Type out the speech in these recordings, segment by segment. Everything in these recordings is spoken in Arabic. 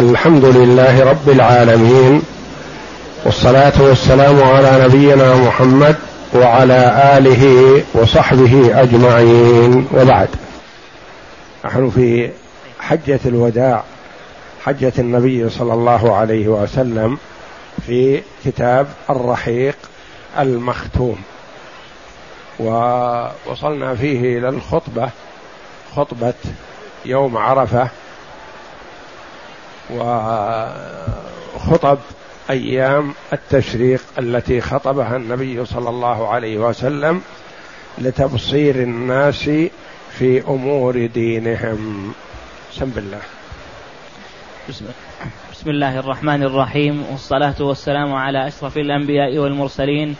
الحمد لله رب العالمين والصلاة والسلام على نبينا محمد وعلى آله وصحبه أجمعين. وبعد. نحن في حجة الوداع حجة النبي صلى الله عليه وسلم في كتاب الرحيق المختوم. ووصلنا فيه إلى الخطبة خطبة يوم عرفة. وخطب أيام التشريق التي خطبها النبي صلى الله عليه وسلم لتبصير الناس في أمور دينهم. سم بالله بسم الله الرحمن الرحيم والصلاة والسلام على أشرف الأنبياء والمرسلين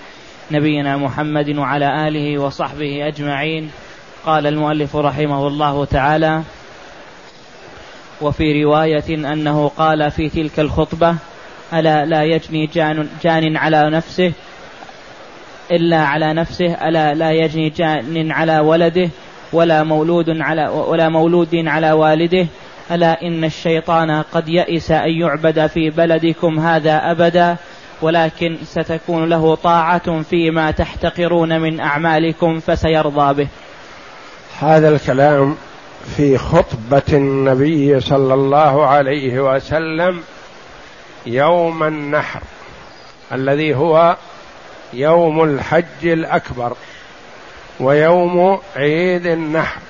نبينا محمد وعلى آله وصحبه أجمعين. قال المؤلف رحمه الله تعالى وفي رواية أنه قال في تلك الخطبة ألا لا يجني جان, جان على نفسه إلا على نفسه ألا لا يجني جان على ولده ولا مولود على ولا مولود على والده ألا إن الشيطان قد يئس أن يعبد في بلدكم هذا أبدا ولكن ستكون له طاعة فيما تحتقرون من أعمالكم فسيرضى به. هذا الكلام في خطبة النبي صلى الله عليه وسلم يوم النحر الذي هو يوم الحج الأكبر ويوم عيد النحر.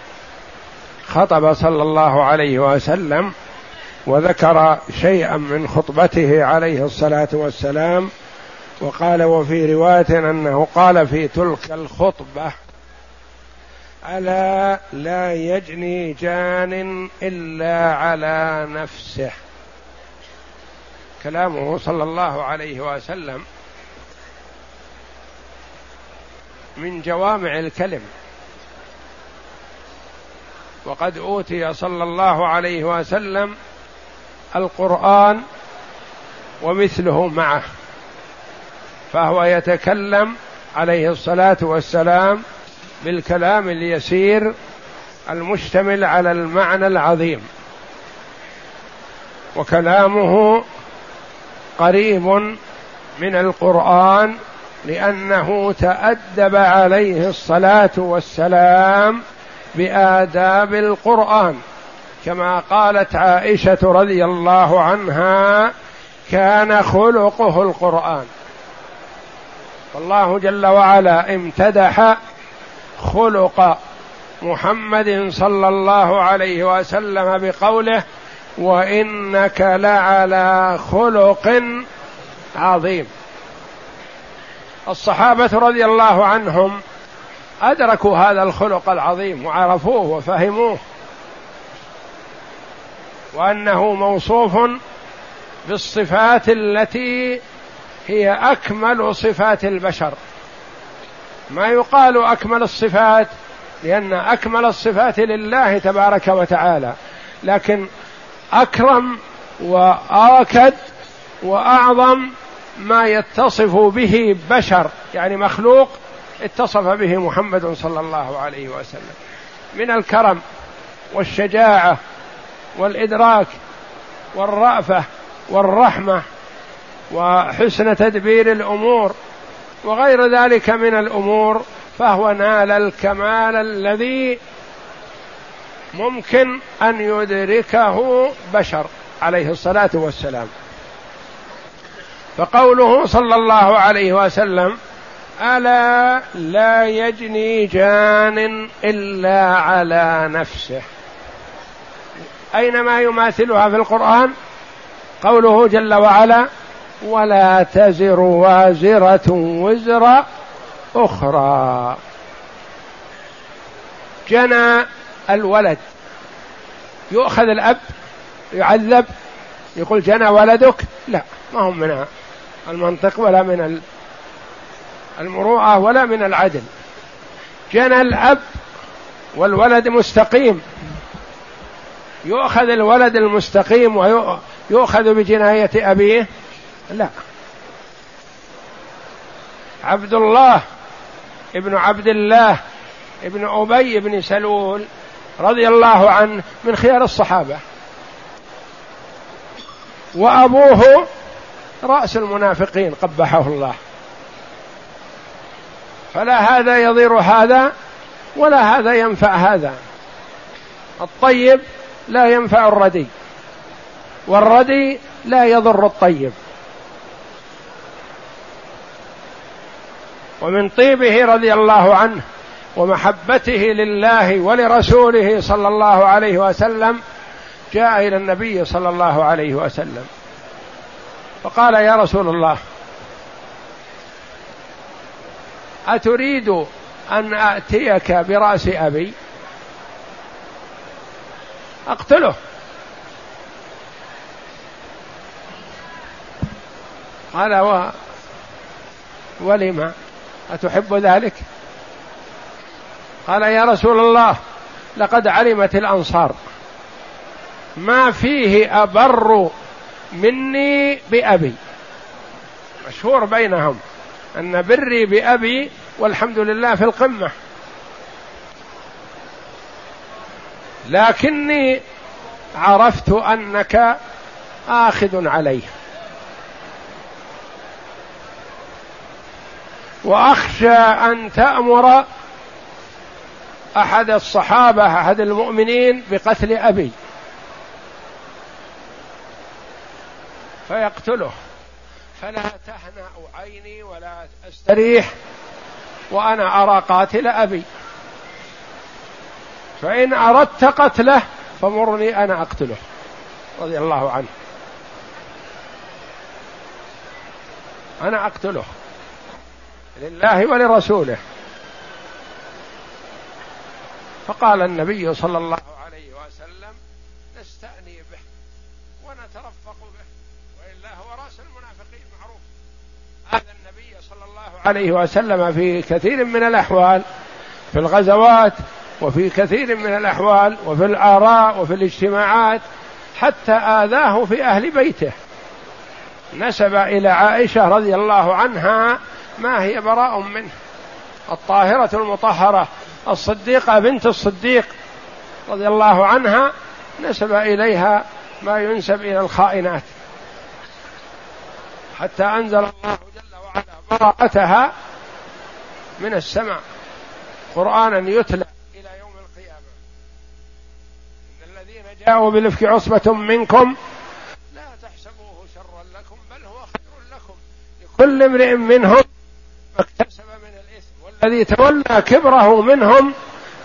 خطب صلى الله عليه وسلم وذكر شيئا من خطبته عليه الصلاة والسلام وقال وفي رواية أنه قال في تلك الخطبة ألا لا يجني جان إلا على نفسه. كلامه صلى الله عليه وسلم من جوامع الكلم. وقد أوتي صلى الله عليه وسلم القرآن ومثله معه فهو يتكلم عليه الصلاة والسلام بالكلام اليسير المشتمل على المعنى العظيم. وكلامه قريب من القرآن لأنه تأدب عليه الصلاة والسلام بآداب القرآن. كما قالت عائشة رضي الله عنها كان خلقه القرآن. فالله جل وعلا امتدح خلق محمد صلى الله عليه وسلم بقوله وإنك لعلى خلق عظيم. الصحابة رضي الله عنهم أدركوا هذا الخلق العظيم وعرفوه وفهموه وأنه موصوف بالصفات التي هي أكمل صفات البشر. ما يقال أكمل الصفات لأن أكمل الصفات لله تبارك وتعالى لكن أكرم واكد وأعظم ما يتصف به بشر يعني مخلوق اتصف به محمد صلى الله عليه وسلم. من الكرم والشجاعة والإدراك والرأفة والرحمة وحسن تدبير الأمور وغير ذلك من الأمور فهو نال الكمال الذي ممكن أن يدركه بشر عليه الصلاة والسلام. فقوله صلى الله عليه وسلم ألا لا يجني جان إلا على نفسه. أينما يماثلها في القرآن؟ قوله جل وعلا ولا تزر وازرة وزر أخرى. جنى الولد. يؤخذ الأب يعذب يقول جنى ولدك؟ لا ما هم من المنطق ولا من المروءة ولا من العدل. جنى الأب والولد مستقيم. يؤخذ الولد المستقيم ويؤخذ بجناية أبيه. لا. عبد الله ابن عبد الله ابن أبي بن سلول رضي الله عنه من خيار الصحابة. وأبوه رأس المنافقين قبحه الله. فلا هذا يضير هذا ولا هذا ينفع هذا. الطيب لا ينفع الردي والردي لا يضر الطيب. ومن طيبه رضي الله عنه ومحبته لله ولرسوله صلى الله عليه وسلم جاء إلى النبي صلى الله عليه وسلم. فقال يا رسول الله أتريد أن آتيك برأس أبي؟ أقتله. قال و ولم أتحب ذلك؟ قال يا رسول الله لقد علمت الأنصار. ما فيه أبر مني بأبي. مشهور بينهم أن بري بأبي والحمد لله في القمة. لكني عرفت أنك آخذ عليه. واخشى ان تامر احد الصحابه احد المؤمنين بقتل ابي فيقتله. فلا تهنأ عيني ولا استريح وأنا ارى قاتل ابي. فان اردت قتله فمرني أنا اقتله. رضي الله عنه. أنا اقتله. لله ولرسوله. فقال النبي صلى الله عليه وسلم نستأني به ونترفق به وإلا هو رأس المنافقين معروف. هذا النبي صلى الله عليه وسلم في كثير من الأحوال في الغزوات وفي كثير من الأحوال وفي الآراء وفي الاجتماعات حتى آذاه في أهل بيته. نسب إلى عائشة رضي الله عنها ما هي براء منه. الطاهرة المطهرة الصديقة بنت الصديق رضي الله عنها نسب إليها ما ينسب إلى الخائنات. حتى أنزل الله جل وعلا براءتها من السماء. قرآنا يتلى إلى يوم القيامة. إن الذين جاءوا بالإفك عصبة منكم لا تحسبوه شرا لكم بل هو خير لكم. لكل امرئ منهم اكتسب من الإثم والذي تولى كبره منهم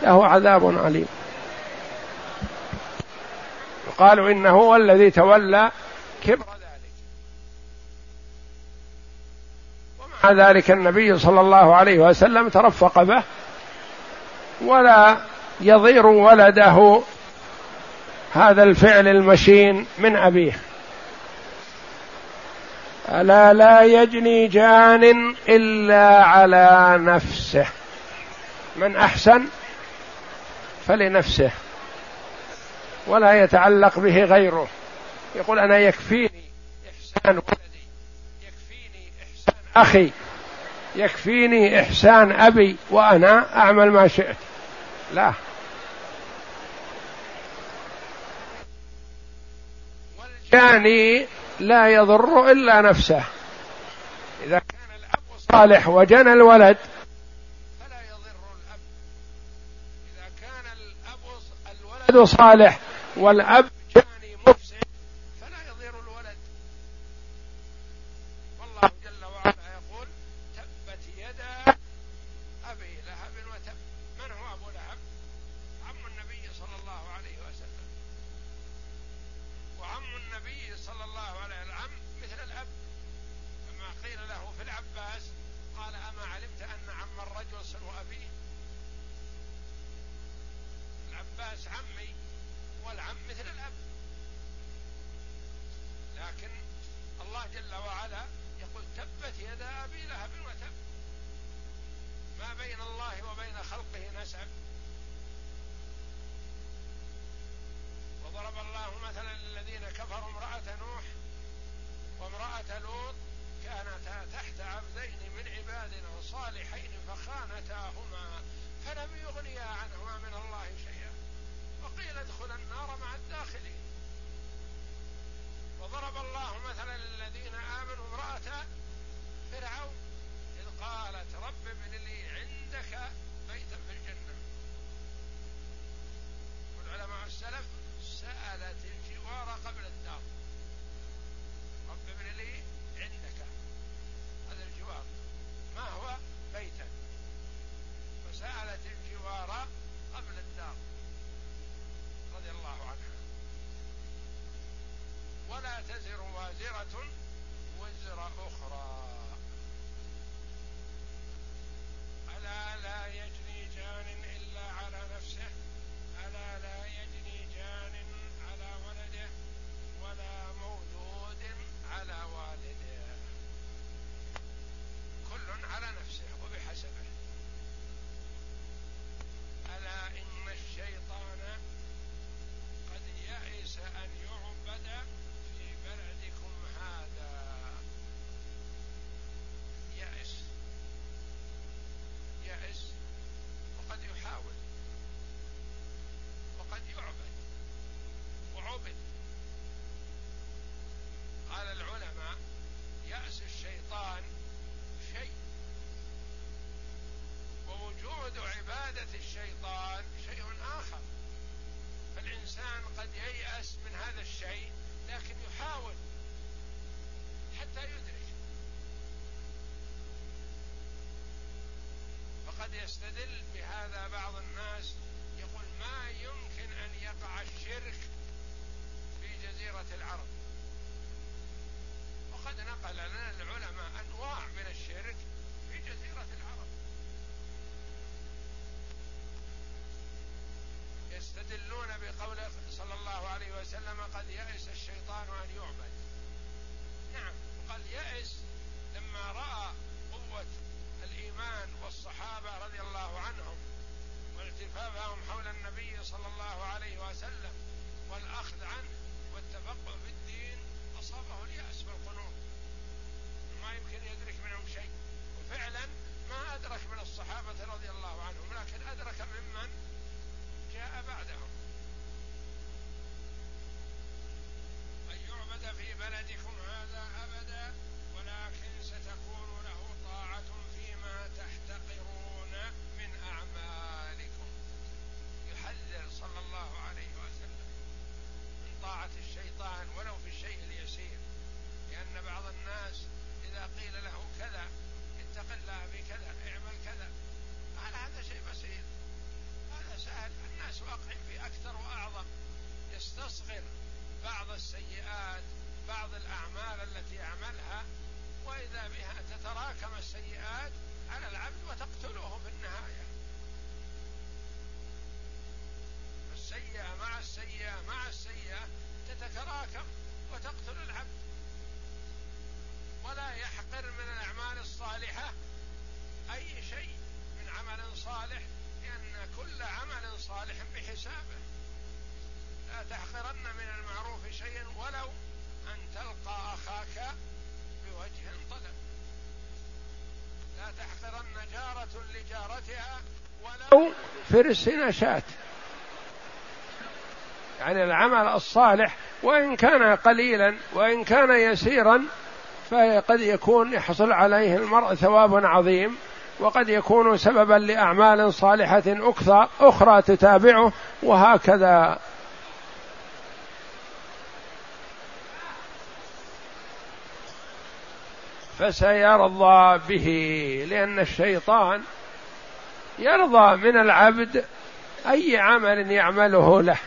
له عذاب عليم يقال إنه هو الذي تولى كبر ذلك. ومع ذلك النبي صلى الله عليه وسلم ترفق به ولا يضير ولده هذا الفعل المشين من أبيه. ألا لا يجني جان إلا على نفسه. من أحسن فلنفسه ولا يتعلق به غيره. يقول أنا يكفيني إحسان ولدي يكفيني إحسان أخي يكفيني إحسان أبي وأنا أعمل ما شئت. لا. والجاني لا يضر إلا نفسه. إذا كان الأب صالح وجنى الولد فلا يضر الأب. إذا كان الأب الولد صالح والأب جاني مفسد فلا يضر الولد والله جل وعلا يقول تبت يدا أبي لهب وتب من هو أبو لهب عم النبي صلى الله عليه وسلم وعم النبي صلى الله عليه العم مثل الأب كما قيل له في العباس قال أما علمت أن عم الرجل سلو أبيه العباس عمي والعم مثل الأب لكن الله جل وعلا يقول تبت يدا أبي لهب وتب ما بين الله وبين خلقه نسب وضرب الله مثلا للذين كفروا امرأة نوح وامرأة لوط كانتا تحت عبدين من عبادنا صالحين فخانتاهما فلم يغنيا عنهما من الله شيئا وقيل ادخلا النار مع الداخلين وضرب الله سورة فرعون إذ قالت رب ابن لي عندك بيتا في الجنة والعلماء السلف سألت الجوار قبل الدار رب ابن لي عندك هذا الجوار ما هو بيتا فسألت الجوار قبل الدار رضي الله عنها ولا وازرة وزر أخرى ألا لا يجني جان إلا على نفسه ألا لا يجني جان على ولده ولا مولود على والده كل على نفسه وبحسبه ألا إن الشيطان قد يئس أن يعبد في بلدكم هذا يئس يئس وقد يحاول وقد يعبد وعبد قال العلماء يأس الشيطان شيء ووجود عبادة الشيطان شيء آخر. فالإنسان قد ييأس من هذا الشيء لكن يحاول حتى يدرك. فقد يستدل بهذا بعض الناس يقول ما يمكن أن يقع الشرك في جزيرة العرب وقد نقل لنا العلماء أنواع من الشرك في جزيرة العرب يستدلون بقوله صلى الله عليه وسلم قد يئس الشيطان أن يعبد. نعم وقد يئس لما رأى قوة الإيمان والصحابة رضي الله عنهم والتفافهم حول النبي صلى الله عليه وسلم والأخذ عنه والتفقه في الدين أصابه اليأس والقنوط ما يمكن يدرك منهم شيء. وفعلا ما أدرك من الصحابة رضي الله عنهم لكن أدرك ممن بعدهم. أن يعبد في بلدكم هذا أبدا ولكن ستكون له طاعة فيما تحتقرون من أعمالكم يحذر صلى الله عليه وسلم من طاعة الشيطان ولو في الشيء اليسير لأن بعض الناس إذا قيل له كذا اتق الله بكذا اعمل كذا قال هذا شيء بسيط هذا سهل الناس واقعين في أكثر وأعظم يستصغر بعض السيئات بعض الأعمال التي يعملها وإذا بها تتراكم السيئات على العبد وتقتله في النهاية السيئة مع السيئة مع السيئة تتراكم وتقتل العبد ولا يحقر من الأعمال الصالحة أي شيء من عمل صالح لأن كل عمل بحسابه لا تحقرن من المعروف شيئا ولو أن تلقى أخاك بوجه طلب. لا تحقرن جارة لجارتها ولو فرس نشات. يعني العمل الصالح وإن كان قليلا وإن كان يسيرا فقد يكون يحصل عليه المرء ثواب عظيم. وقد يكون سببا لأعمال صالحة أخرى تتابعه وهكذا. فسيرضى به لأن الشيطان يرضى من العبد أي عمل يعمله له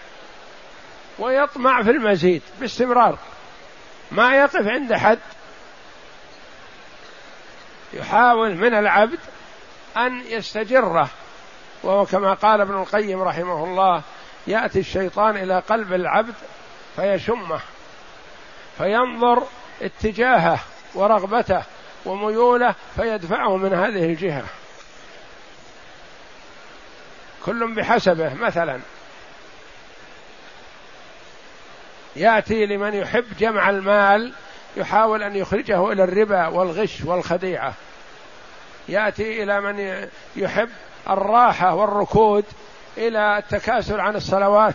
ويطمع في المزيد باستمرار. ما يقف عند حد. يحاول من العبد أن يستجره. وهو كما قال ابن القيم رحمه الله يأتي الشيطان إلى قلب العبد فيشمه فينظر اتجاهه ورغبته وميوله فيدفعه من هذه الجهة. كل بحسبه مثلا. يأتي لمن يحب جمع المال يحاول أن يخرجه إلى الربا والغش والخديعة. يأتي إلى من يحب الراحة والركود إلى التكاسل عن الصلوات.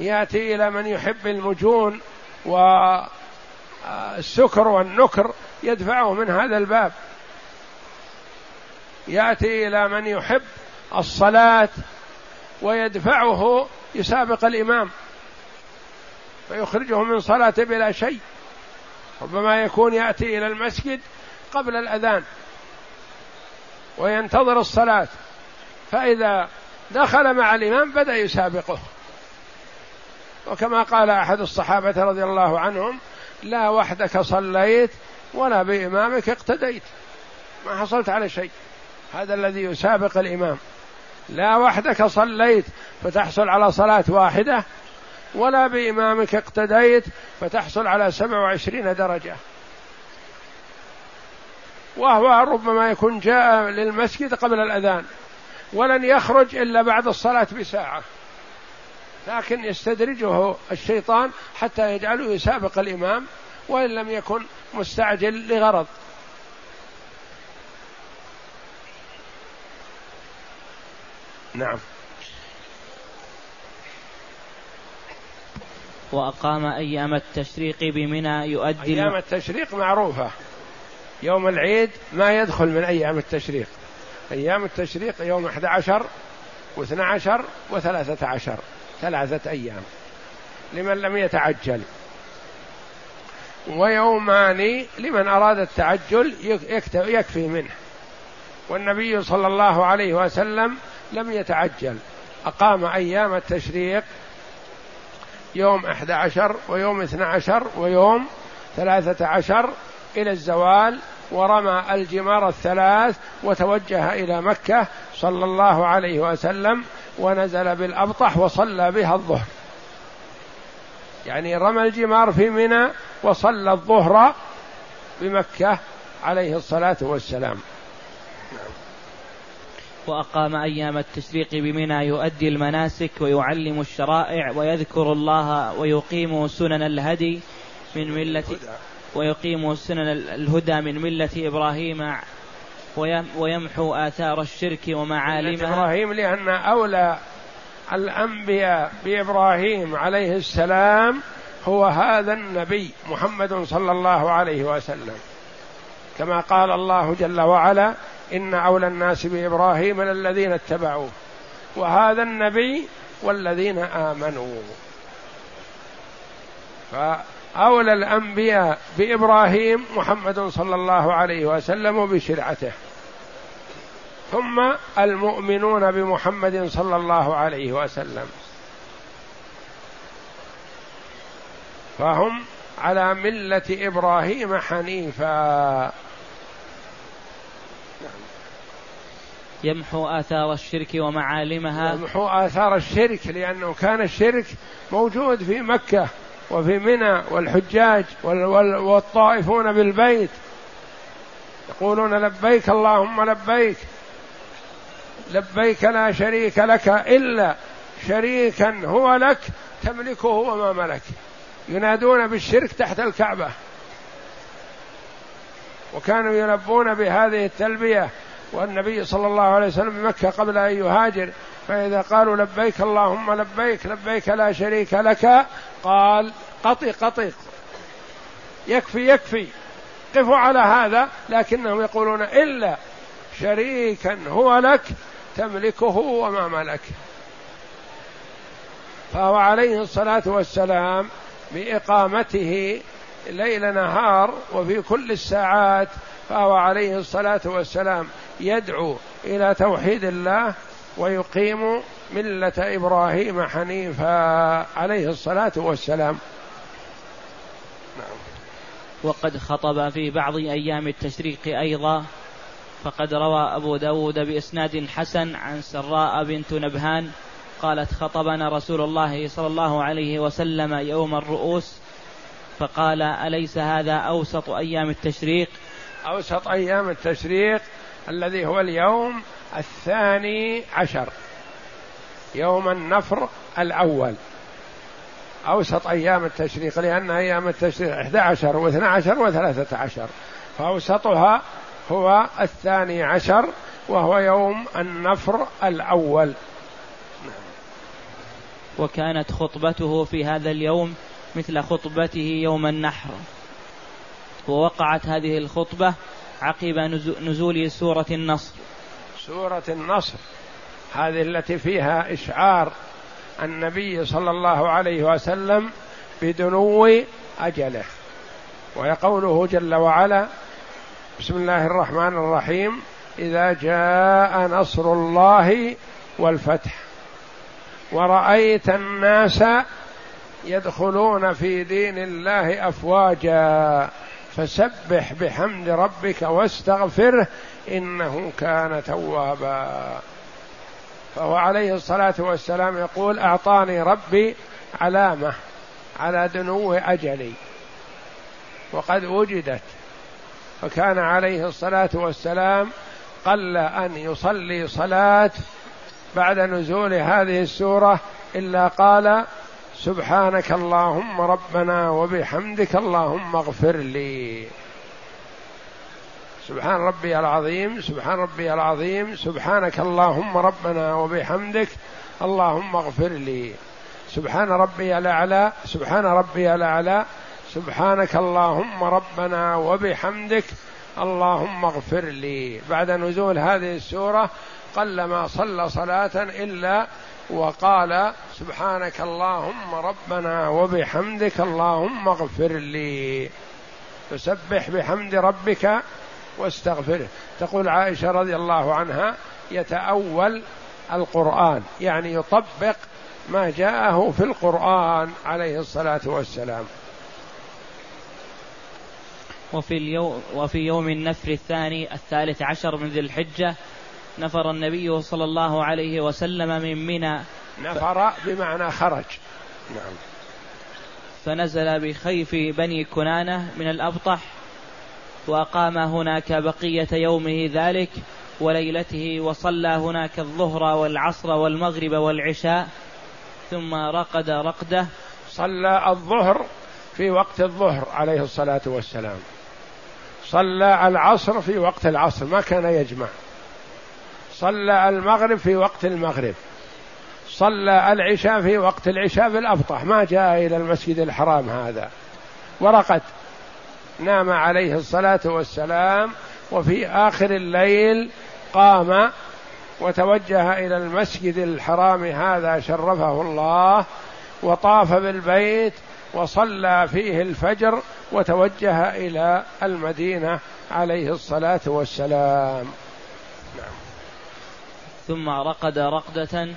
يأتي إلى من يحب المجون و السكر والنكر يدفعه من هذا الباب. يأتي إلى من يحب الصلاة ويدفعه يسابق الإمام فيخرجه من صلاته بلا شيء. ربما يكون يأتي إلى المسجد قبل الأذان. وينتظر الصلاة. فإذا دخل مع الإمام بدأ يسابقه. وكما قال أحد الصحابة رضي الله عنهم لا وحدك صليت ولا بإمامك اقتديت. ما حصلت على شيء. هذا الذي يسابق الإمام. لا وحدك صليت فتحصل على صلاة واحدة ولا بإمامك اقتديت فتحصل على سبع وعشرين درجة. وهو ربما يكون جاء للمسجد قبل الأذان ولن يخرج إلا بعد الصلاة بساعة. لكن يستدرجه الشيطان حتى يجعله يسابق الإمام وإن لم يكن مستعجل لغرض. نعم. وأقام أيام التشريق بمنى يؤدي أيام التشريق معروفة. يوم العيد ما يدخل من أيام التشريق. أيام التشريق يوم 11 واثنى عشر وثلاثة عشر. ثلاثة أيام. لمن لم يتعجل. ويومان لمن أراد التعجل يكفي منه. والنبي صلى الله عليه وسلم لم يتعجل. أقام أيام التشريق يوم أحد عشر ويوم اثنى عشر ويوم ثلاثة عشر إلى الزوال ورمى الجمار الثلاث وتوجه إلى مكة صلى الله عليه وسلم ونزل بالأبطح وصلى بها الظهر. يعني رمى الجمار في منى وصلى الظهر بمكة عليه الصلاة والسلام. وأقام أيام التشريق بمنى يؤدي المناسك ويعلم الشرائع ويذكر الله ويقيم سنن الهدي من ملة ويقيم سنن الهدى من ملة إبراهيم ويمحو آثار الشرك ومعالمها إبراهيم لأن أولى الأنبياء بإبراهيم عليه السلام هو هذا النبي محمد صلى الله عليه وسلم. كما قال الله جل وعلا إن أولى الناس بإبراهيم للذين اتبعوه. وهذا النبي والذين آمنوا. فأولى الأنبياء بإبراهيم محمد صلى الله عليه وسلم وبشرعته. ثم المؤمنون بمحمد صلى الله عليه وسلم. فهم على ملة إبراهيم حنيفا. يمحو آثار الشرك ومعالمها. يمحو آثار الشرك لأنه كان الشرك موجود في مكة. وفي منى والحجاج والطائفون بالبيت يقولون لبيك اللهم لبيك لبيك لا شريك لك إلا شريكا هو لك تملكه وما ملك ينادون بالشرك تحت الكعبة وكانوا يلبون بهذه التلبية والنبي صلى الله عليه وسلم بمكة قبل أن يهاجر فإذا قالوا لبيك اللهم لبيك لبيك لا شريك لك قال قطي قطي يكفي يكفي قفوا على هذا لكنهم يقولون إلا شريكا هو لك تملكه وما ملك. فهو عليه الصلاة والسلام بإقامته ليل نهار وفي كل الساعات فهو عليه الصلاة والسلام يدعو إلى توحيد الله ويقيم ملة إبراهيم حنيفا عليه الصلاة والسلام. نعم. وقد خطب في بعض أيام التشريق أيضا فقد روى أبو داود بإسناد حسن عن سراء بنت نبهان قالت خطبنا رسول الله صلى الله عليه وسلم يوم الرؤوس فقال أليس هذا أوسط أيام التشريق؟ أوسط أيام التشريق الذي هو اليوم الثاني عشر. يوم النفر الأول. أوسط أيام التشريق لأن أيام التشريق 11 و12 و13 عشر فأوسطها هو الثاني عشر وهو يوم النفر الأول. وكانت خطبته في هذا اليوم مثل خطبته يوم النحر. ووقعت هذه الخطبة عقب نزول سورة النصر. سورة النصر. هذه التي فيها إشعار النبي صلى الله عليه وسلم بدنو أجله وهي قوله جل وعلا بسم الله الرحمن الرحيم إذا جاء نصر الله والفتح ورأيت الناس يدخلون في دين الله أفواجا فسبح بحمد ربك واستغفره إنه كان توابا. فهو عليه الصلاة والسلام يقول أعطاني ربي علامة على دنو أجلي وقد وجدت فكان عليه الصلاة والسلام قل أن يصلي صلاة بعد نزول هذه السورة إلا قال سبحانك اللهم ربنا وبحمدك اللهم اغفر لي. سبحان ربي العظيم سبحان ربي العظيم سبحانك اللهم ربنا وبحمدك اللهم اغفر لي. سبحان ربي الأعلى سبحان ربي الأعلى سبحانك اللهم ربنا وبحمدك اللهم اغفر لي. بعد نزول هذه السورة قلما صلى صلاة إلا وقال سبحانك اللهم ربنا وبحمدك اللهم اغفر لي. فسبح بحمد ربك واستغفره تقول عائشة رضي الله عنها يتأول القرآن يعني يطبق ما جاءه في القرآن عليه الصلاة والسلام. وفي اليوم وفي يوم النفر الثاني الثالث عشر من ذي الحجة نفر النبي صلى الله عليه وسلم من منى. نفر بمعنى خرج. نعم. فنزل بخيف بني كنانة من الأبطح وأقام هناك بقية يومه ذلك وليلته وصلى هناك الظهر والعصر والمغرب والعشاء ثم رقد رقده. صلى الظهر في وقت الظهر عليه الصلاة والسلام. صلى العصر في وقت العصر ما كان يجمع. صلى المغرب في وقت المغرب. صلى العشاء في وقت العشاء في الأبطح ما جاء إلى المسجد الحرام هذا. ورقد. نام عليه الصلاة والسلام وفي آخر الليل قام وتوجه إلى المسجد الحرام هذا شرفه الله وطاف بالبيت وصلى فيه الفجر وتوجه إلى المدينة عليه الصلاة والسلام نعم. ثم رقد رقدة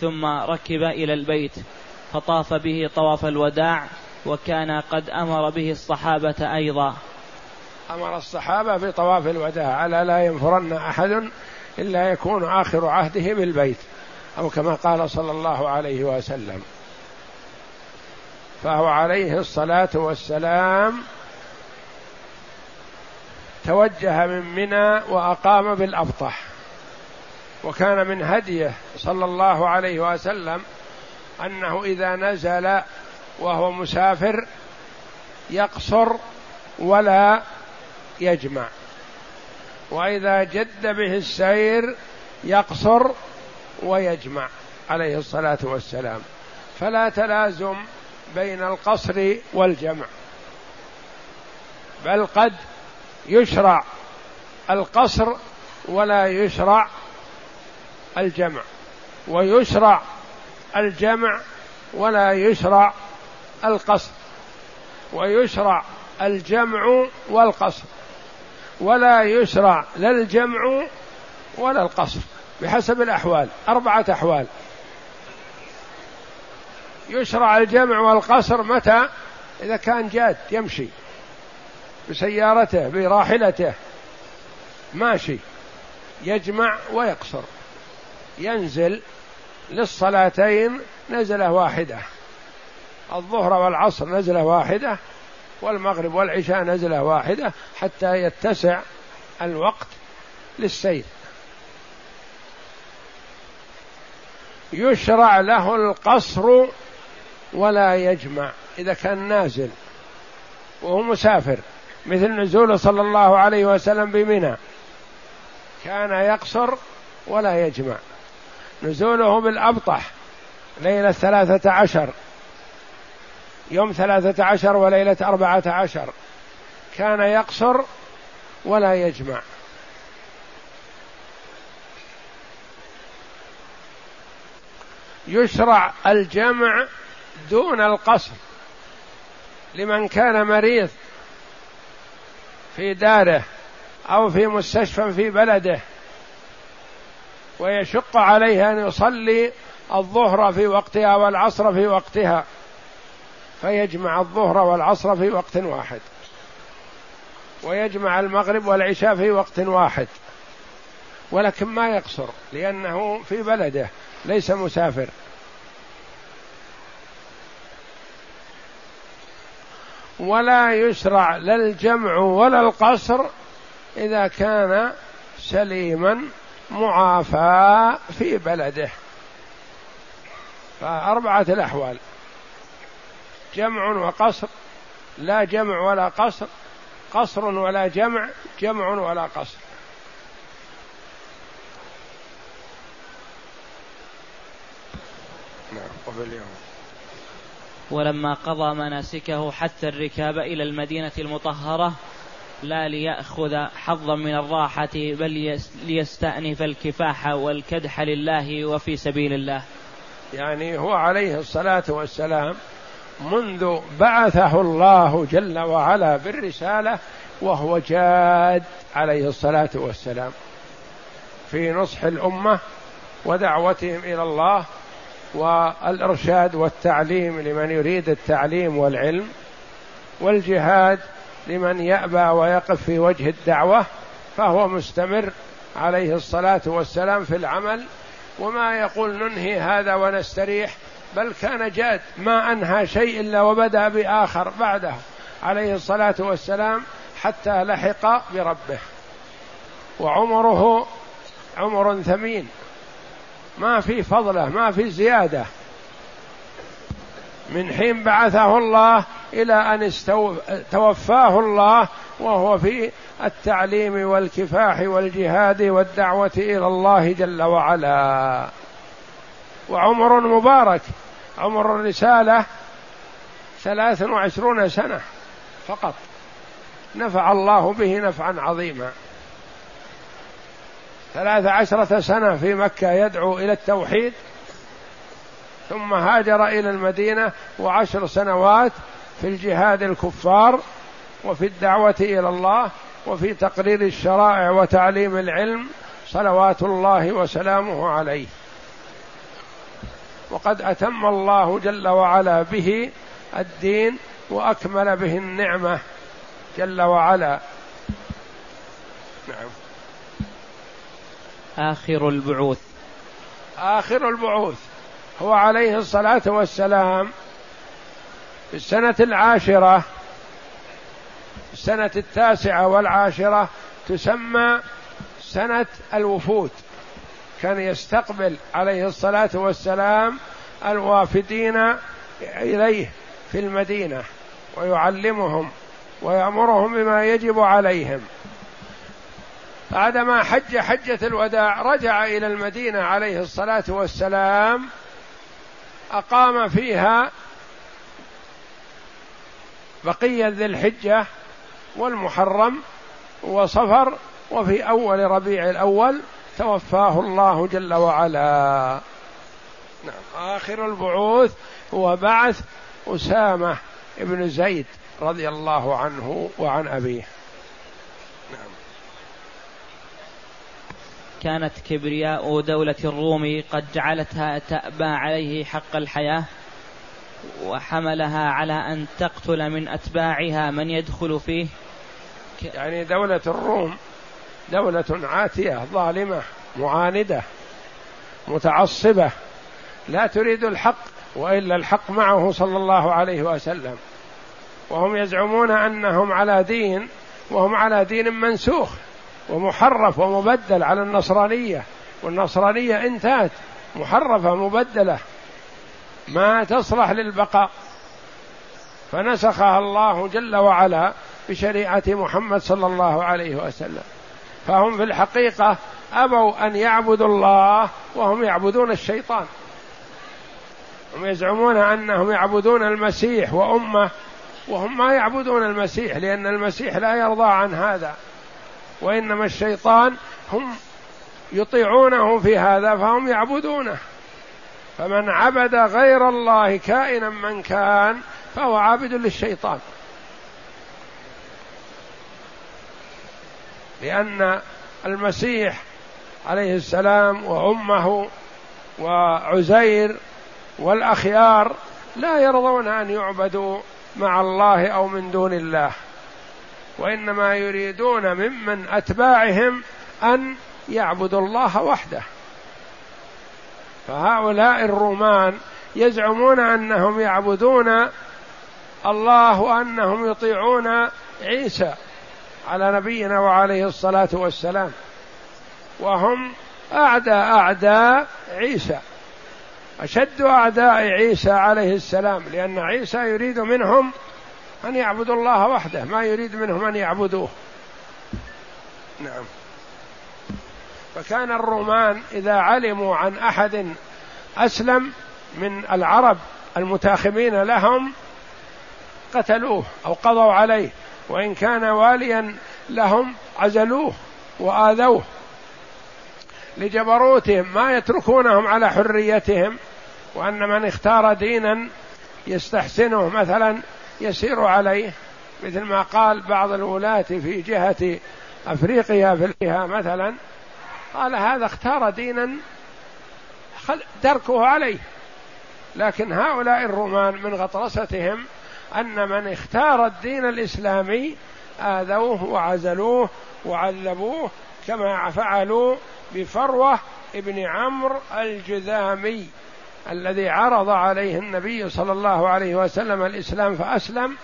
ثم ركب إلى البيت فطاف به طواف الوداع وكان قد أمر به الصحابة أيضا. أمر الصحابة بطواف الوداع ألا لا ينفرن أحد إلا يكون آخر عهده بالبيت أو كما قال صلى الله عليه وسلم. فهو عليه الصلاة والسلام توجه من منى وأقام بالأبطح وكان من هديه صلى الله عليه وسلم أنه إذا نزل وهو مسافر يقصر ولا يجمع. وإذا جد به السير يقصر ويجمع عليه الصلاة والسلام. فلا تلازم بين القصر والجمع. بل قد يشرع القصر ولا يشرع الجمع. ويشرع الجمع ولا يشرع القصر ويشرع الجمع والقصر ولا يشرع لا الجمع ولا القصر بحسب الأحوال أربعة أحوال. يشرع الجمع والقصر متى؟ إذا كان جاد يمشي بسيارته براحلته ماشي يجمع ويقصر ينزل للصلاتين نزلة واحدة. الظهر والعصر نزلة واحدة والمغرب والعشاء نزلة واحدة حتى يتسع الوقت للسير. يشرع له القصر ولا يجمع. إذا كان نازل وهو مسافر مثل نزوله صلى الله عليه وسلم بمنى كان يقصر ولا يجمع. نزوله بالأبطح ليلة ثلاثة عشر. يوم ثلاثة عشر وليلة أربعة عشر. كان يقصر ولا يجمع. يشرع الجمع دون القصر. لمن كان مريض في داره أو في مستشفى في بلده ويشق عليه أن يصلي الظهر في وقتها والعصر في وقتها. فيجمع الظهر والعصر في وقت واحد. ويجمع المغرب والعشاء في وقت واحد. ولكن ما يقصر لأنه في بلده ليس مسافر. ولا يشرع لا الجمع ولا القصر إذا كان سليما معافى في بلده. فأربعة الأحوال. جمع وقصر. لا جمع ولا قصر. قصر ولا جمع جمع ولا قصر. نعم اليوم. ولما قضى مناسكه حتى الركاب إلى المدينة المطهرة لا ليأخذ حظا من الراحة بل ليستأنف الكفاح والكدح لله وفي سبيل الله. يعني هو عليه الصلاة والسلام منذ بعثه الله جل وعلا بالرسالة وهو جاد عليه الصلاة والسلام. في نصح الأمة ودعوتهم إلى الله والإرشاد والتعليم لمن يريد التعليم والعلم والجهاد لمن يأبى ويقف في وجه الدعوة فهو مستمر عليه الصلاة والسلام في العمل. وما يقول ننهي هذا ونستريح بل كان جاد ما أنهى شيء إلا وبدأ بآخر بعده عليه الصلاة والسلام حتى لحق بربه. وعمره عمر ثمين. ما في فضله ما في زيادة. من حين بعثه الله إلى أن توفاه الله وهو في التعليم والكفاح والجهاد والدعوة إلى الله جل وعلا. وعمر مبارك عمر الرسالة ثلاث وعشرون سنة فقط. نفع الله به نفعا عظيما. ثلاث عشرة سنة في مكة يدعو إلى التوحيد ثم هاجر إلى المدينة وعشر سنوات في الجهاد الكفار وفي الدعوة إلى الله وفي تقرير الشرائع وتعليم العلم صلوات الله وسلامه عليه. وقد أتم الله جل وعلا به الدين وأكمل به النعمة جل وعلا. نعم. آخر البعوث. آخر البعوث. هو عليه الصلاة والسلام في السنة العاشرة السنة التاسعة والعاشرة تسمى سنة الوفود. كان يستقبل عليه الصلاة والسلام الوافدين إليه في المدينة ويعلمهم ويأمرهم بما يجب عليهم. بعدما حج حجة الوداع رجع إلى المدينة عليه الصلاة والسلام أقام فيها بقية ذي الحجة والمحرم وصفر وفي أول ربيع الأول توفاه الله جل وعلا. نعم. آخر البعوث هو بعث أسامة بن زيد رضي الله عنه وعن أبيه. نعم. كانت كبرياء دولة الروم قد جعلتها تأبى عليه حق الحياة وحملها على أن تقتل من أتباعها من يدخل فيه. يعني دولة الروم دولة عاتية ظالمة معاندة متعصبة لا تريد الحق وإلا الحق معه صلى الله عليه وسلم. وهم يزعمون أنهم على دين وهم على دين منسوخ ومحرف ومبدل على النصرانية. والنصرانية انتهت محرفة مبدلة. ما تصلح للبقاء. فنسخها الله جل وعلا بشريعة محمد صلى الله عليه وسلم. فهم في الحقيقة أبوا أن يعبدوا الله وهم يعبدون الشيطان. هم يزعمون أنهم يعبدون المسيح وأمه وهم ما يعبدون المسيح لأن المسيح لا يرضى عن هذا. وإنما الشيطان هم يطيعونه في هذا فهم يعبدونه. فمن عبد غير الله كائنا من كان فهو عابد للشيطان. لأن المسيح عليه السلام وأمه وعزير والأخيار لا يرضون أن يعبدوا مع الله أو من دون الله وإنما يريدون ممن أتباعهم أن يعبدوا الله وحده. فهؤلاء الرومان يزعمون أنهم يعبدون الله وأنهم يطيعون عيسى. على نبينا وعليه الصلاة والسلام. وهم أعداء أعداء عيسى. أشد أعداء عيسى عليه السلام لأن عيسى يريد منهم أن يعبدوا الله وحده ما يريد منهم أن يعبدوه. نعم. فكان الرومان إذا علموا عن أحد أسلم من العرب المتاخمين لهم قتلوه أو قضوا عليه. وإن كان واليا لهم عزلوه وآذوه لجبروتهم ما يتركونهم على حريتهم وأن من اختار دينا يستحسنه مثلا يسير عليه مثل ما قال بعض الولاة في جهة أفريقيا في الجهة مثلا قال هذا اختار دينا دركه عليه لكن هؤلاء الرومان من غطرستهم أن من اختار الدين الإسلامي آذوه وعزلوه وعذبوه كما فعلوا بفروة ابن عمرو الجذامي الذي عرض عليه النبي صلى الله عليه وسلم الإسلام فأسلم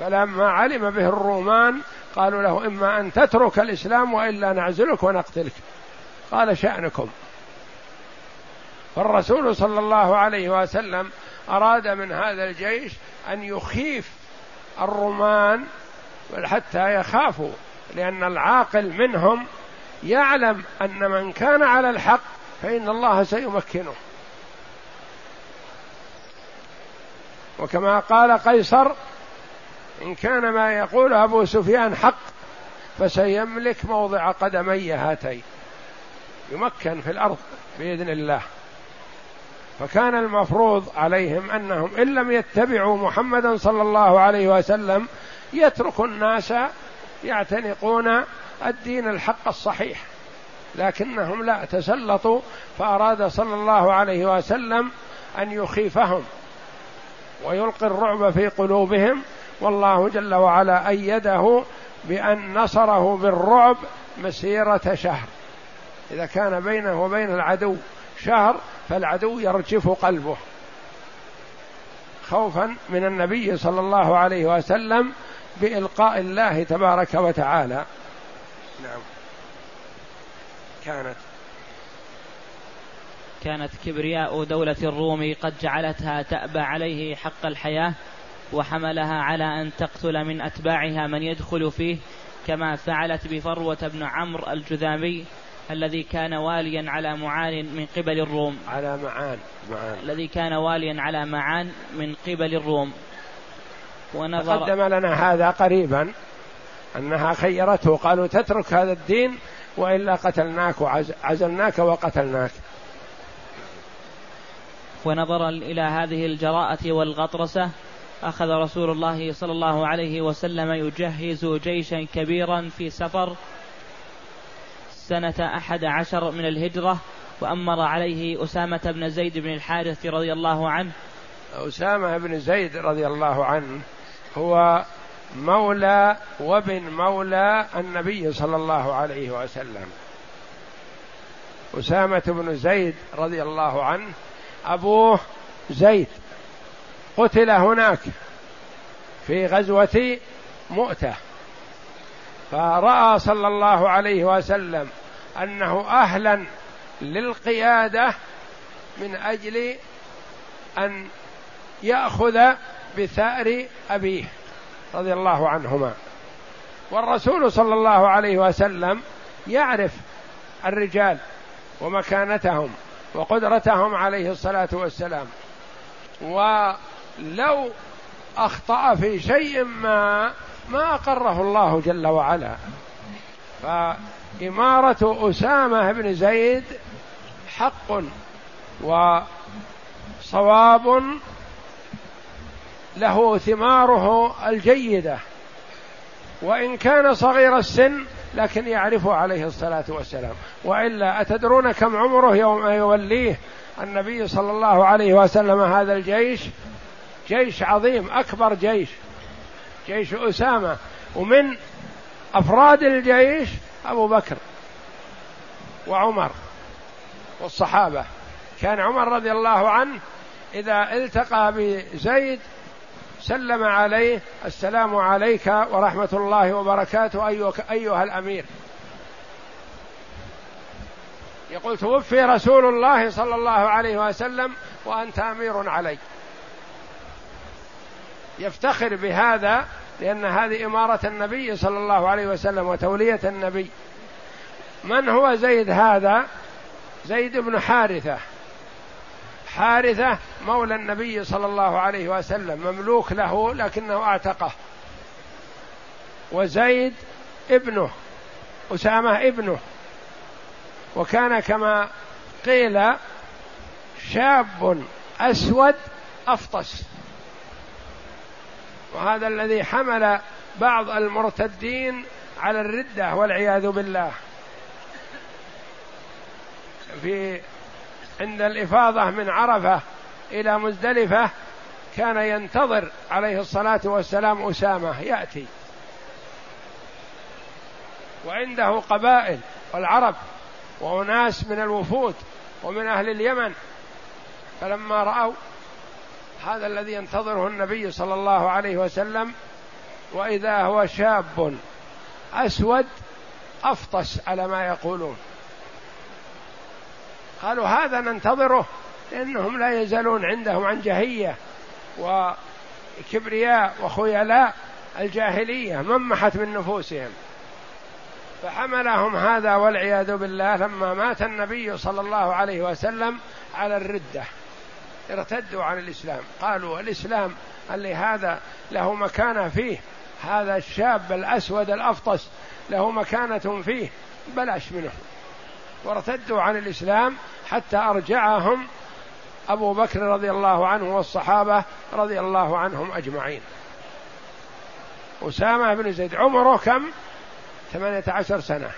فلما علم به الرومان قالوا له إما أن تترك الإسلام وإلا نعزلك ونقتلك. قال شأنكم. فالرسول صلى الله عليه وسلم أراد من هذا الجيش أن يخيف الرومان حتى يخافوا لأن العاقل منهم يعلم أن من كان على الحق فإن الله سيمكنه. وكما قال قيصر إن كان ما يقول أبو سفيان حق فسيملك موضع قدمي هاتين يمكن في الأرض بإذن الله. فكان المفروض عليهم أنهم إن لم يتبعوا محمدا صلى الله عليه وسلم يتركوا الناس يعتنقون الدين الحق الصحيح لكنهم لا تسلطوا فأراد صلى الله عليه وسلم أن يخيفهم ويلقي الرعب في قلوبهم والله جل وعلا أيده بأن نصره بالرعب مسيرة شهر. إذا كان بينه وبين العدو شهر فالعدو يرجف قلبه خوفا من النبي صلى الله عليه وسلم بإلقاء الله تبارك وتعالى. نعم. كانت. كانت كبرياء دولة الروم قد جعلتها تأبى عليه حق الحياة وحملها على أن تقتل من أتباعها من يدخل فيه كما فعلت بفروة بن عمرو الجذامي الذي كان واليا على معان من قبل الروم. على معان معان. الذي كان واليا على معان من قبل الروم. ونظر قدم لنا هذا قريبا أنها خيرته. قالوا تترك هذا الدين وإلا قتلناك وعزلناك وقتلناك. ونظرا إلى هذه الجراءة والغطرسة أخذ رسول الله صلى الله عليه وسلم يجهز جيشا كبيرا في سفر سنة أحد عشر من الهجرة وأمر عليه أسامة بن زيد بن الحارث رضي الله عنه. أسامة بن زيد رضي الله عنه هو مولى وابن مولى النبي صلى الله عليه وسلم. أسامة بن زيد رضي الله عنه أبوه زيد قتل هناك في غزوة مؤتة. فراى صلى الله عليه وسلم انه أهلا للقياده من أجل ان ياخذ بثار ابيه رضي الله عنهما. والرسول صلى الله عليه وسلم يعرف الرجال ومكانتهم وقدرتهم عليه الصلاة والسلام. ولو أخطأ في شيء ما ما أقره الله جل وعلا. فإمارة أسامة بن زيد حق وصواب له ثماره الجيدة. وإن كان صغير السن لكن يعرفه عليه الصلاة والسلام. وإلا أتدرون كم عمره يوم يوليه النبي صلى الله عليه وسلم هذا الجيش؟ جيش عظيم أكبر جيش. جيش أسامة ومن أفراد الجيش أبو بكر وعمر والصحابة. كان عمر رضي الله عنه إذا التقى بزيد سلم عليه السلام عليك ورحمة الله وبركاته أيها الأمير. يقول توفي رسول الله صلى الله عليه وسلم وأنت أمير علي. يفتخر بهذا لأن هذه إمارة النبي صلى الله عليه وسلم وتولية النبي. من هو زيد هذا؟ زيد بن حارثة. حارثة مولى النبي صلى الله عليه وسلم مملوك له لكنه اعتقه وزيد ابنه أسامة ابنه. وكان كما قيل شاب أسود أفطس. وهذا الذي حمل بعض المرتدين على الردة والعياذ بالله. في عند الإفاضة من عرفة إلى مزدلفة كان ينتظر عليه الصلاة والسلام أسامة يأتي. وعنده قبائل والعرب وأناس من الوفود ومن أهل اليمن. فلما رأوا هذا الذي ينتظره النبي صلى الله عليه وسلم وإذا هو شاب أسود أفطس على ما يقولون. قالوا هذا ننتظره لأنهم لا يزالون عندهم عن جهية وكبرياء وخيلاء الجاهلية ممحت من نفوسهم. فحملهم هذا والعياذ بالله لما مات النبي صلى الله عليه وسلم على الردة. ارتدوا عن الإسلام. قالوا الإسلام اللي هذا له مكانة فيه. هذا الشاب الأسود الأفطس له مكانة فيه. بلاش منه. وارتدوا عن الإسلام حتى أرجعهم أبو بكر رضي الله عنه والصحابة رضي الله عنهم أجمعين. أسامة بن زيد عمره كم؟ ثمانية عشر سنة.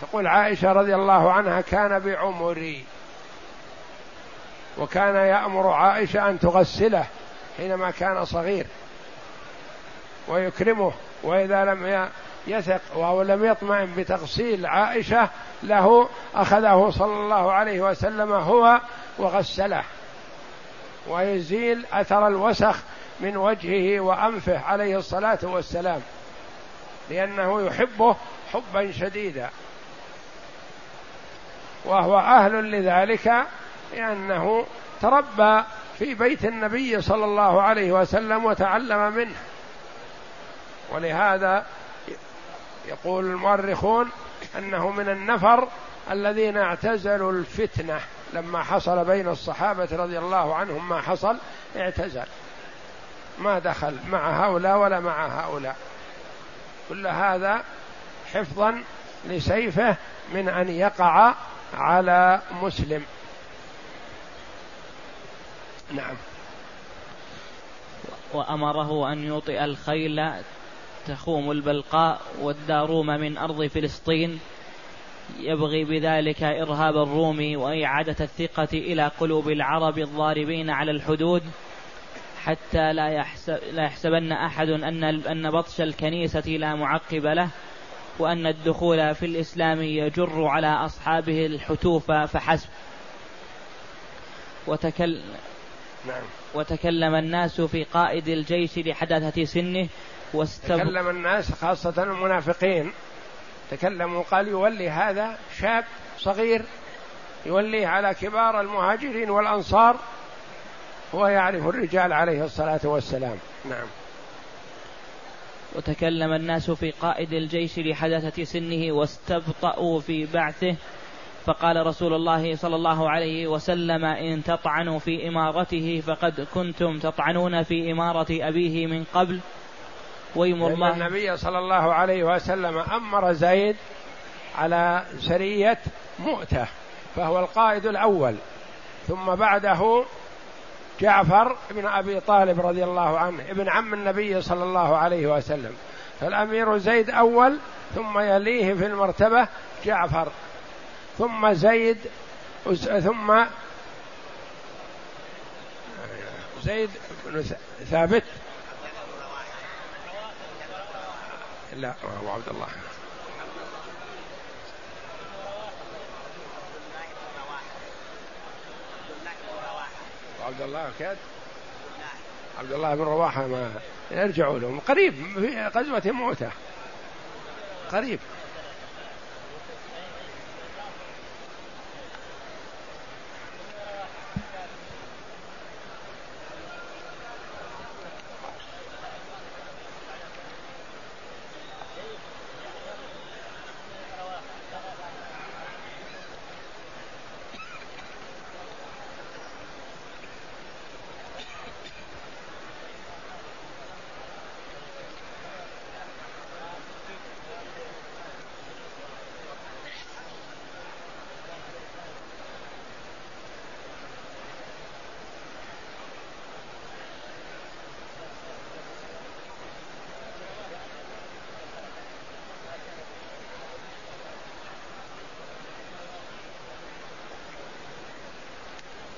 تقول عائشة رضي الله عنها كان بعمري. وكان يأمر عائشة أن تغسله حينما كان صغير ويكرمه وإذا لم يثق وهو لم يطمئن بتغسيل عائشة له أخذه صلى الله عليه وسلم هو وغسله. ويزيل أثر الوسخ من وجهه وأنفه عليه الصلاة والسلام لأنه يحبه حبا شديدا. وهو أهل لذلك لأنه تربى في بيت النبي صلى الله عليه وسلم وتعلم منه. ولهذا يقول المؤرخون أنه من النفر الذين اعتزلوا الفتنة. لما حصل بين الصحابة رضي الله عنهم ما حصل اعتزل. ما دخل مع هؤلاء ولا مع هؤلاء. كل هذا حفظا لسيفه من أن يقع على مسلم. نعم. وأمره أن يوطئ الخيل تخوم البلقاء والداروم من أرض فلسطين. يبغي بذلك إرهاب الروم وإعادة الثقة إلى قلوب العرب الضاربين على الحدود حتى لا, يحسب لا يحسبن أحد أن أن بطش الكنيسة لا معقب له وأن الدخول في الإسلام يجر على أصحابه الحتوف فحسب. وتكل نعم. وتكلم الناس في قائد الجيش لحداثة سنه واستب... تكلم الناس خاصة المنافقين. تكلموا قال يولي هذا شاب صغير يوليه على كبار المهاجرين والأنصار هو يعرف الرجال عليه الصلاة والسلام. نعم. وتكلم الناس في قائد الجيش لحدثة سنه واستبطأوا في بعثه. فقال رسول الله صلى الله عليه وسلم إن تطعنوا في إمارته فقد كنتم تطعنون في إمارة أبيه من قبل. ويم الله النبي صلى الله عليه وسلم أمر زيد على سرية مؤتة فهو القائد الأول. ثم بعده جعفر بن أبي طالب رضي الله عنه ابن عم النبي صلى الله عليه وسلم. فالأمير زيد أول ثم يليه في المرتبة جعفر. ثم زيد ثم زيد بن ثابت. لا هو عبد الله. عبد الله كاد؟ عبد الله بن رواحة ما يرجعوا لهم. قريب في غزوة موتة. قريب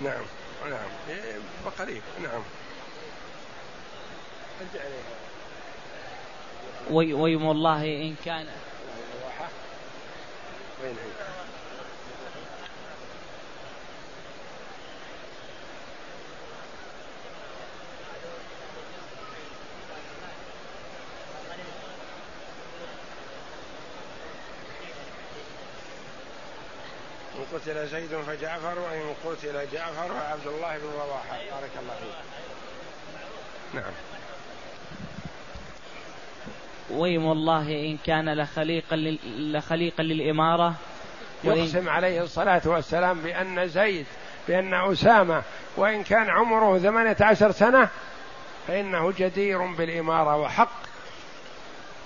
نعم نعم إيه، قريب نعم أرجع ويم الله إن كان وين هي؟ قتل زيد فجعفر وإن قتل جعفر فعبد الله بن رواحة. بارك الله فيك. نعم. ويم الله إن كان لخليقا لخليقا للإمارة يقسم عليه الصلاة والسلام بأن زيد بأن أسامة وإن كان عمره ثمانية عشر سنة فإنه جدير بالإمارة وحق.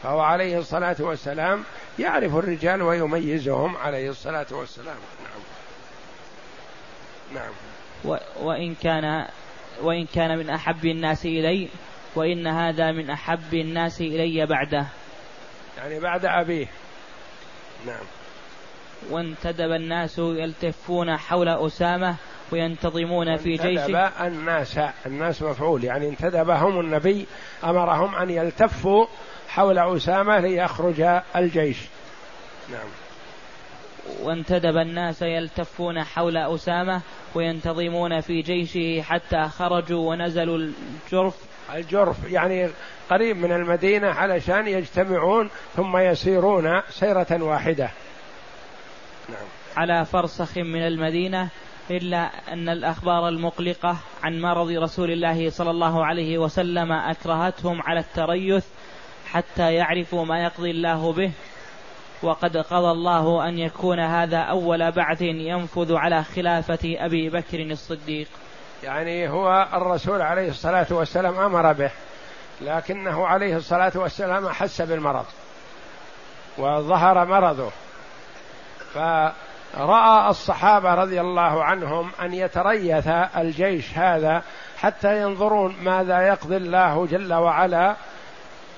فهو عليه الصلاة والسلام يعرف الرجال ويميزهم عليه الصلاة والسلام. نعم. نعم. و وإن كان وإن كان من أحب الناس إلي وإن هذا من أحب الناس إلي بعده. يعني بعد أبيه. نعم. وانتدب الناس يلتفون حول أسامة وينتظمون في جيش انتدب الناس الناس مفعول. يعني انتدبهم النبي أمرهم أن يلتفوا حول أسامة ليخرج الجيش. نعم. وانتدب الناس يلتفون حول أسامة وينتظمون في جيشه حتى خرجوا ونزلوا الجرف. الجرف يعني قريب من المدينة علشان يجتمعون ثم يسيرون سيرة واحدة. نعم. على فرسخ من المدينة إلا أن الأخبار المقلقة عن مرض رسول الله صلى الله عليه وسلم أكرهتهم على التريث حتى يعرفوا ما يقضي الله به. وقد قضى الله أن يكون هذا أول بعث ينفذ على خلافة أبي بكر الصديق. يعني هو الرسول عليه الصلاة والسلام أمر به لكنه عليه الصلاة والسلام أحس بالمرض وظهر مرضه. فرأى الصحابة رضي الله عنهم أن يتريث الجيش هذا حتى ينظرون ماذا يقضي الله جل وعلا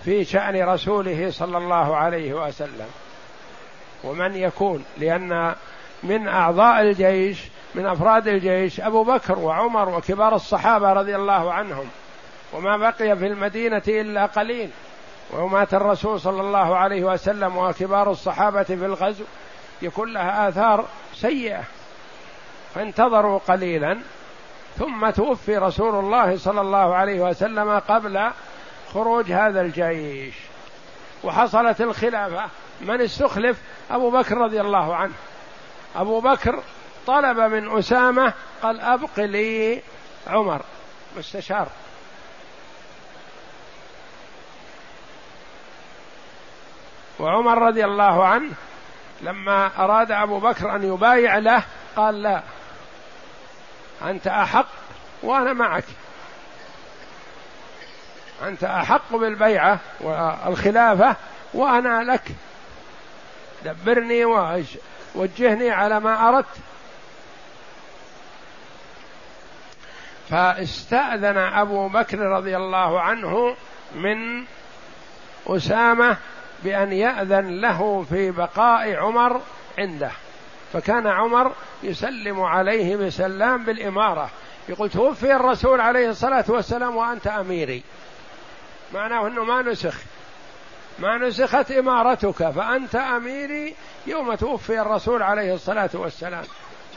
في شأن رسوله صلى الله عليه وسلم. ومن يكون لأن من أعضاء الجيش من أفراد الجيش أبو بكر وعمر وكبار الصحابة رضي الله عنهم. وما بقي في المدينة إلا قليل. ومات الرسول صلى الله عليه وسلم وكبار الصحابة في الغزو يكون لها آثار سيئة. فانتظروا قليلا ثم توفي رسول الله صلى الله عليه وسلم قبل خروج هذا الجيش. وحصلت الخلافة. من استخلف؟ أبو بكر رضي الله عنه. أبو بكر طلب من أسامة قال أبق لي عمر. مستشار. وعمر رضي الله عنه لما أراد أبو بكر أن يبايع له قال لا. أنت أحق وأنا معك. أنت أحق بالبيعة والخلافة وأنا لك. دبرني ووجهني على ما أردت. فاستأذن أبو بكر رضي الله عنه من أسامة بأن يأذن له في بقاء عمر عنده. فكان عمر يسلم عليه بسلام بالإمارة. يقول توفي الرسول عليه الصلاة والسلام وأنت أميري. معناه أنه ما نسخ. ما نسخت إمارتك فأنت أميري يوم توفي الرسول عليه الصلاة والسلام.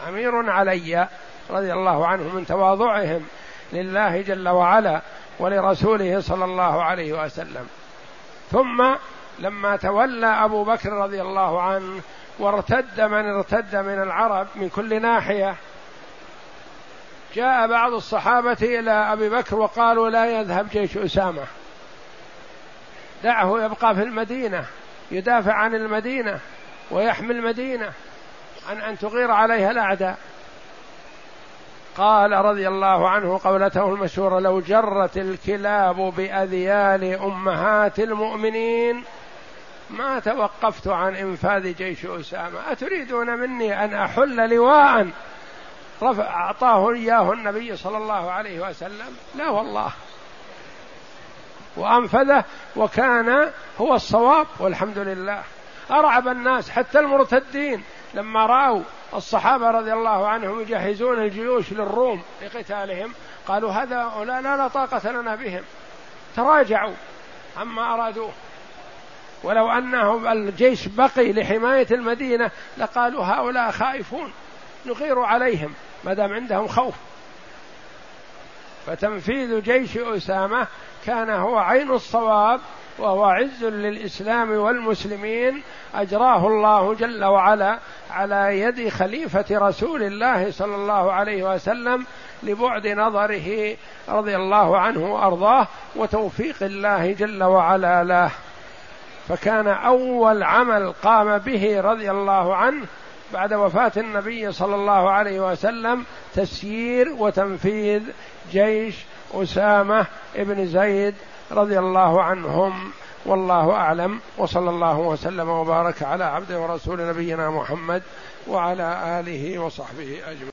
أمير علي رضي الله عنه من تواضعهم لله جل وعلا ولرسوله صلى الله عليه وسلم. ثم لما تولى أبو بكر رضي الله عنه وارتد من ارتد من العرب من كل ناحية جاء بعض الصحابة إلى أبي بكر وقالوا لا يذهب جيش أسامة. دعه يبقى في المدينة يدافع عن المدينة ويحمي المدينة. عن أن تغير عليها الأعداء. قال رضي الله عنه قولته المشهورة لو جرت الكلاب بأذيال أمهات المؤمنين ما توقفت عن إنفاذ جيش أسامة. أتريدون مني أن أحل لواء؟ رفع أعطاه إياه النبي صلى الله عليه وسلم. لا والله. وأنفذه وكان هو الصواب والحمد لله. أرعب الناس حتى المرتدين لما رأوا الصحابة رضي الله عنهم يجهزون الجيوش للروم لقتالهم قالوا هذا لا, لا, طاقة لنا بهم. تراجعوا عما أرادوه. ولو أنهم الجيش بقي لحماية المدينة لقالوا هؤلاء خائفون. نغير عليهم ما دام عندهم خوف. فتنفيذ جيش أسامة كان هو عين الصواب وهو عز للإسلام والمسلمين. أجراه الله جل وعلا على يد خليفة رسول الله صلى الله عليه وسلم لبعد نظره رضي الله عنه وأرضاه وتوفيق الله جل وعلا له. فكان أول عمل قام به رضي الله عنه بعد وفاة النبي صلى الله عليه وسلم تسيير وتنفيذ جيش أسامة بن زيد رضي الله عنهم والله أعلم وصلى الله وسلم وبارك على عبد ورسول نبينا محمد وعلى آله وصحبه أجمعين.